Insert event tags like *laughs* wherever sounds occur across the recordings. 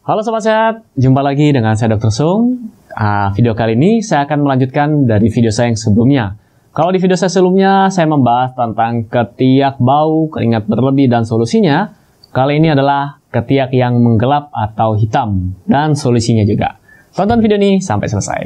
Halo Sobat Sehat, jumpa lagi dengan saya Dr. Sung. Uh, video kali ini saya akan melanjutkan dari video saya yang sebelumnya. Kalau di video saya sebelumnya, saya membahas tentang ketiak bau, keringat berlebih, dan solusinya. Kali ini adalah ketiak yang menggelap atau hitam, dan solusinya juga. Tonton video ini sampai selesai.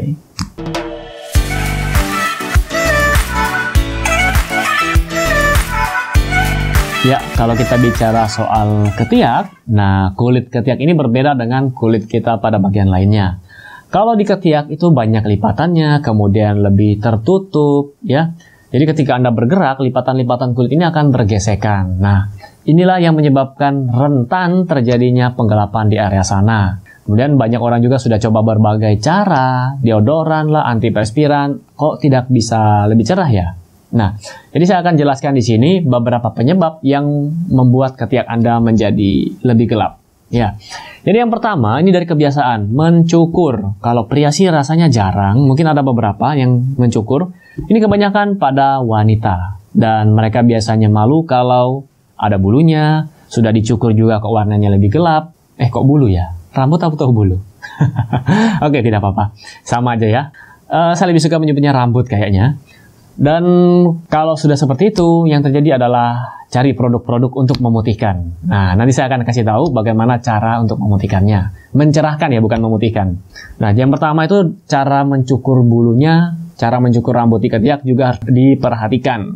Ya, kalau kita bicara soal ketiak, nah kulit ketiak ini berbeda dengan kulit kita pada bagian lainnya. Kalau di ketiak itu banyak lipatannya, kemudian lebih tertutup, ya. Jadi ketika Anda bergerak, lipatan-lipatan kulit ini akan bergesekan. Nah, inilah yang menyebabkan rentan terjadinya penggelapan di area sana. Kemudian banyak orang juga sudah coba berbagai cara, deodoran lah, antiperspiran, kok tidak bisa lebih cerah ya? Nah, jadi saya akan jelaskan di sini beberapa penyebab yang membuat ketiak Anda menjadi lebih gelap. Ya. Jadi yang pertama ini dari kebiasaan mencukur. Kalau pria sih rasanya jarang, mungkin ada beberapa yang mencukur. Ini kebanyakan pada wanita dan mereka biasanya malu kalau ada bulunya, sudah dicukur juga kok warnanya lebih gelap. Eh kok bulu ya? Rambut atau bulu? *laughs* Oke, tidak apa-apa. Sama aja ya. Uh, saya lebih suka menyebutnya rambut kayaknya. Dan kalau sudah seperti itu, yang terjadi adalah cari produk-produk untuk memutihkan. Nah, nanti saya akan kasih tahu bagaimana cara untuk memutihkannya. Mencerahkan ya, bukan memutihkan. Nah, yang pertama itu cara mencukur bulunya, cara mencukur rambut di ketiak juga diperhatikan.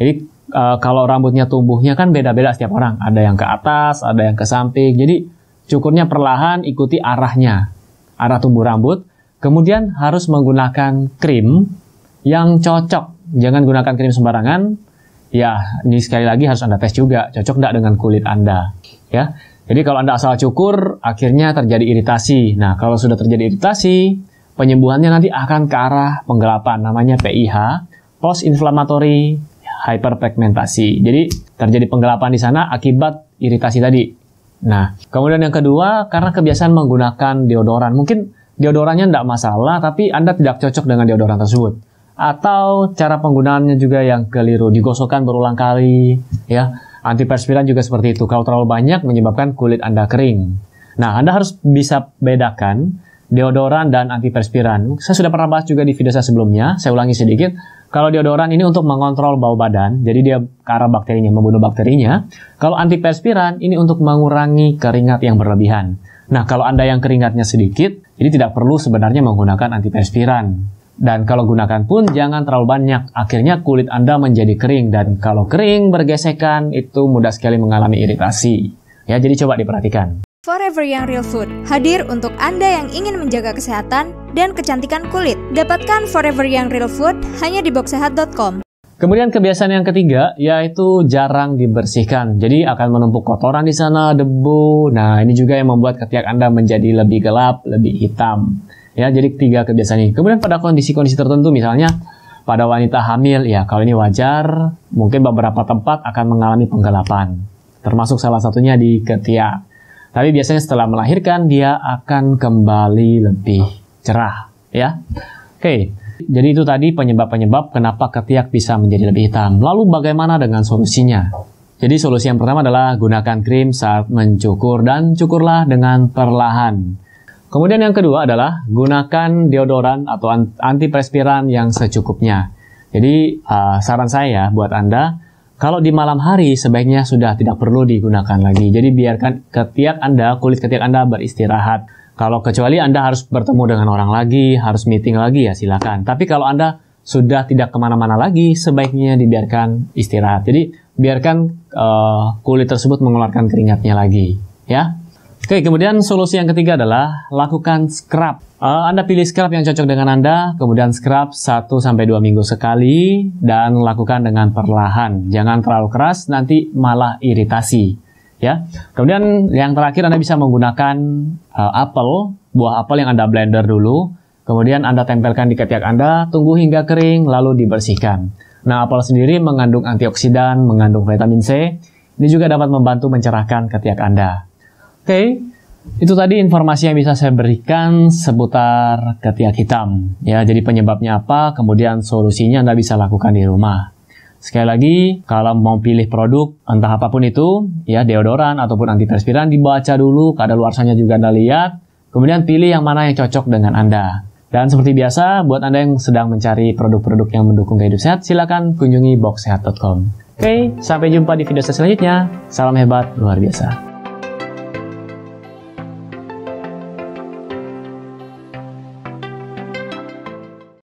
Jadi, e, kalau rambutnya tumbuhnya kan beda-beda setiap orang. Ada yang ke atas, ada yang ke samping. Jadi, cukurnya perlahan ikuti arahnya, arah tumbuh rambut. Kemudian harus menggunakan krim yang cocok. Jangan gunakan krim sembarangan. Ya, ini sekali lagi harus Anda tes juga, cocok tidak dengan kulit Anda. Ya, jadi kalau Anda asal cukur, akhirnya terjadi iritasi. Nah, kalau sudah terjadi iritasi, penyembuhannya nanti akan ke arah penggelapan, namanya PIH, post inflammatory hyperpigmentasi. Jadi terjadi penggelapan di sana akibat iritasi tadi. Nah, kemudian yang kedua, karena kebiasaan menggunakan deodoran. Mungkin deodorannya tidak masalah, tapi Anda tidak cocok dengan deodoran tersebut atau cara penggunaannya juga yang keliru. Digosokkan berulang kali ya. Antiperspiran juga seperti itu. Kalau terlalu banyak menyebabkan kulit anda kering. Nah anda harus bisa bedakan deodoran dan antiperspiran. Saya sudah pernah bahas juga di video saya sebelumnya. Saya ulangi sedikit. Kalau deodoran ini untuk mengontrol bau badan jadi dia ke arah bakterinya membunuh bakterinya. Kalau antiperspiran ini untuk mengurangi keringat yang berlebihan. Nah kalau anda yang keringatnya sedikit jadi tidak perlu sebenarnya menggunakan antiperspiran dan kalau gunakan pun jangan terlalu banyak, akhirnya kulit Anda menjadi kering dan kalau kering bergesekan itu mudah sekali mengalami iritasi. Ya, jadi coba diperhatikan. Forever Young Real Food hadir untuk Anda yang ingin menjaga kesehatan dan kecantikan kulit. Dapatkan Forever Young Real Food hanya di boxsehat.com. Kemudian kebiasaan yang ketiga yaitu jarang dibersihkan. Jadi akan menumpuk kotoran di sana, debu. Nah, ini juga yang membuat ketiak Anda menjadi lebih gelap, lebih hitam. Ya, jadi tiga kebiasaan ini. Kemudian pada kondisi-kondisi tertentu misalnya pada wanita hamil ya kalau ini wajar, mungkin beberapa tempat akan mengalami penggelapan. Termasuk salah satunya di ketiak. Tapi biasanya setelah melahirkan dia akan kembali lebih cerah, ya. Oke. Jadi itu tadi penyebab-penyebab kenapa ketiak bisa menjadi lebih hitam. Lalu bagaimana dengan solusinya? Jadi solusi yang pertama adalah gunakan krim saat mencukur dan cukurlah dengan perlahan. Kemudian yang kedua adalah gunakan deodoran atau antiperspiran yang secukupnya. Jadi uh, saran saya buat Anda, kalau di malam hari sebaiknya sudah tidak perlu digunakan lagi. Jadi biarkan ketiak Anda, kulit ketiak Anda beristirahat. Kalau kecuali Anda harus bertemu dengan orang lagi, harus meeting lagi ya silakan. Tapi kalau Anda sudah tidak ke mana-mana lagi, sebaiknya dibiarkan istirahat. Jadi biarkan uh, kulit tersebut mengeluarkan keringatnya lagi, ya. Oke, kemudian solusi yang ketiga adalah lakukan scrub. Uh, anda pilih scrub yang cocok dengan Anda, kemudian scrub 1-2 minggu sekali, dan lakukan dengan perlahan. Jangan terlalu keras, nanti malah iritasi. Ya. Kemudian yang terakhir Anda bisa menggunakan uh, apel, buah apel yang Anda blender dulu, kemudian Anda tempelkan di ketiak Anda, tunggu hingga kering, lalu dibersihkan. Nah, apel sendiri mengandung antioksidan, mengandung vitamin C, ini juga dapat membantu mencerahkan ketiak Anda. Oke, itu tadi informasi yang bisa saya berikan seputar ketiak hitam. Ya, jadi penyebabnya apa, kemudian solusinya Anda bisa lakukan di rumah. Sekali lagi, kalau mau pilih produk entah apa pun itu, ya deodoran ataupun antiperspiran dibaca dulu, kadaluarsanya juga Anda lihat, kemudian pilih yang mana yang cocok dengan Anda. Dan seperti biasa, buat Anda yang sedang mencari produk-produk yang mendukung gaya hidup sehat, silakan kunjungi boxsehat.com. Oke, sampai jumpa di video selanjutnya. Salam hebat, luar biasa.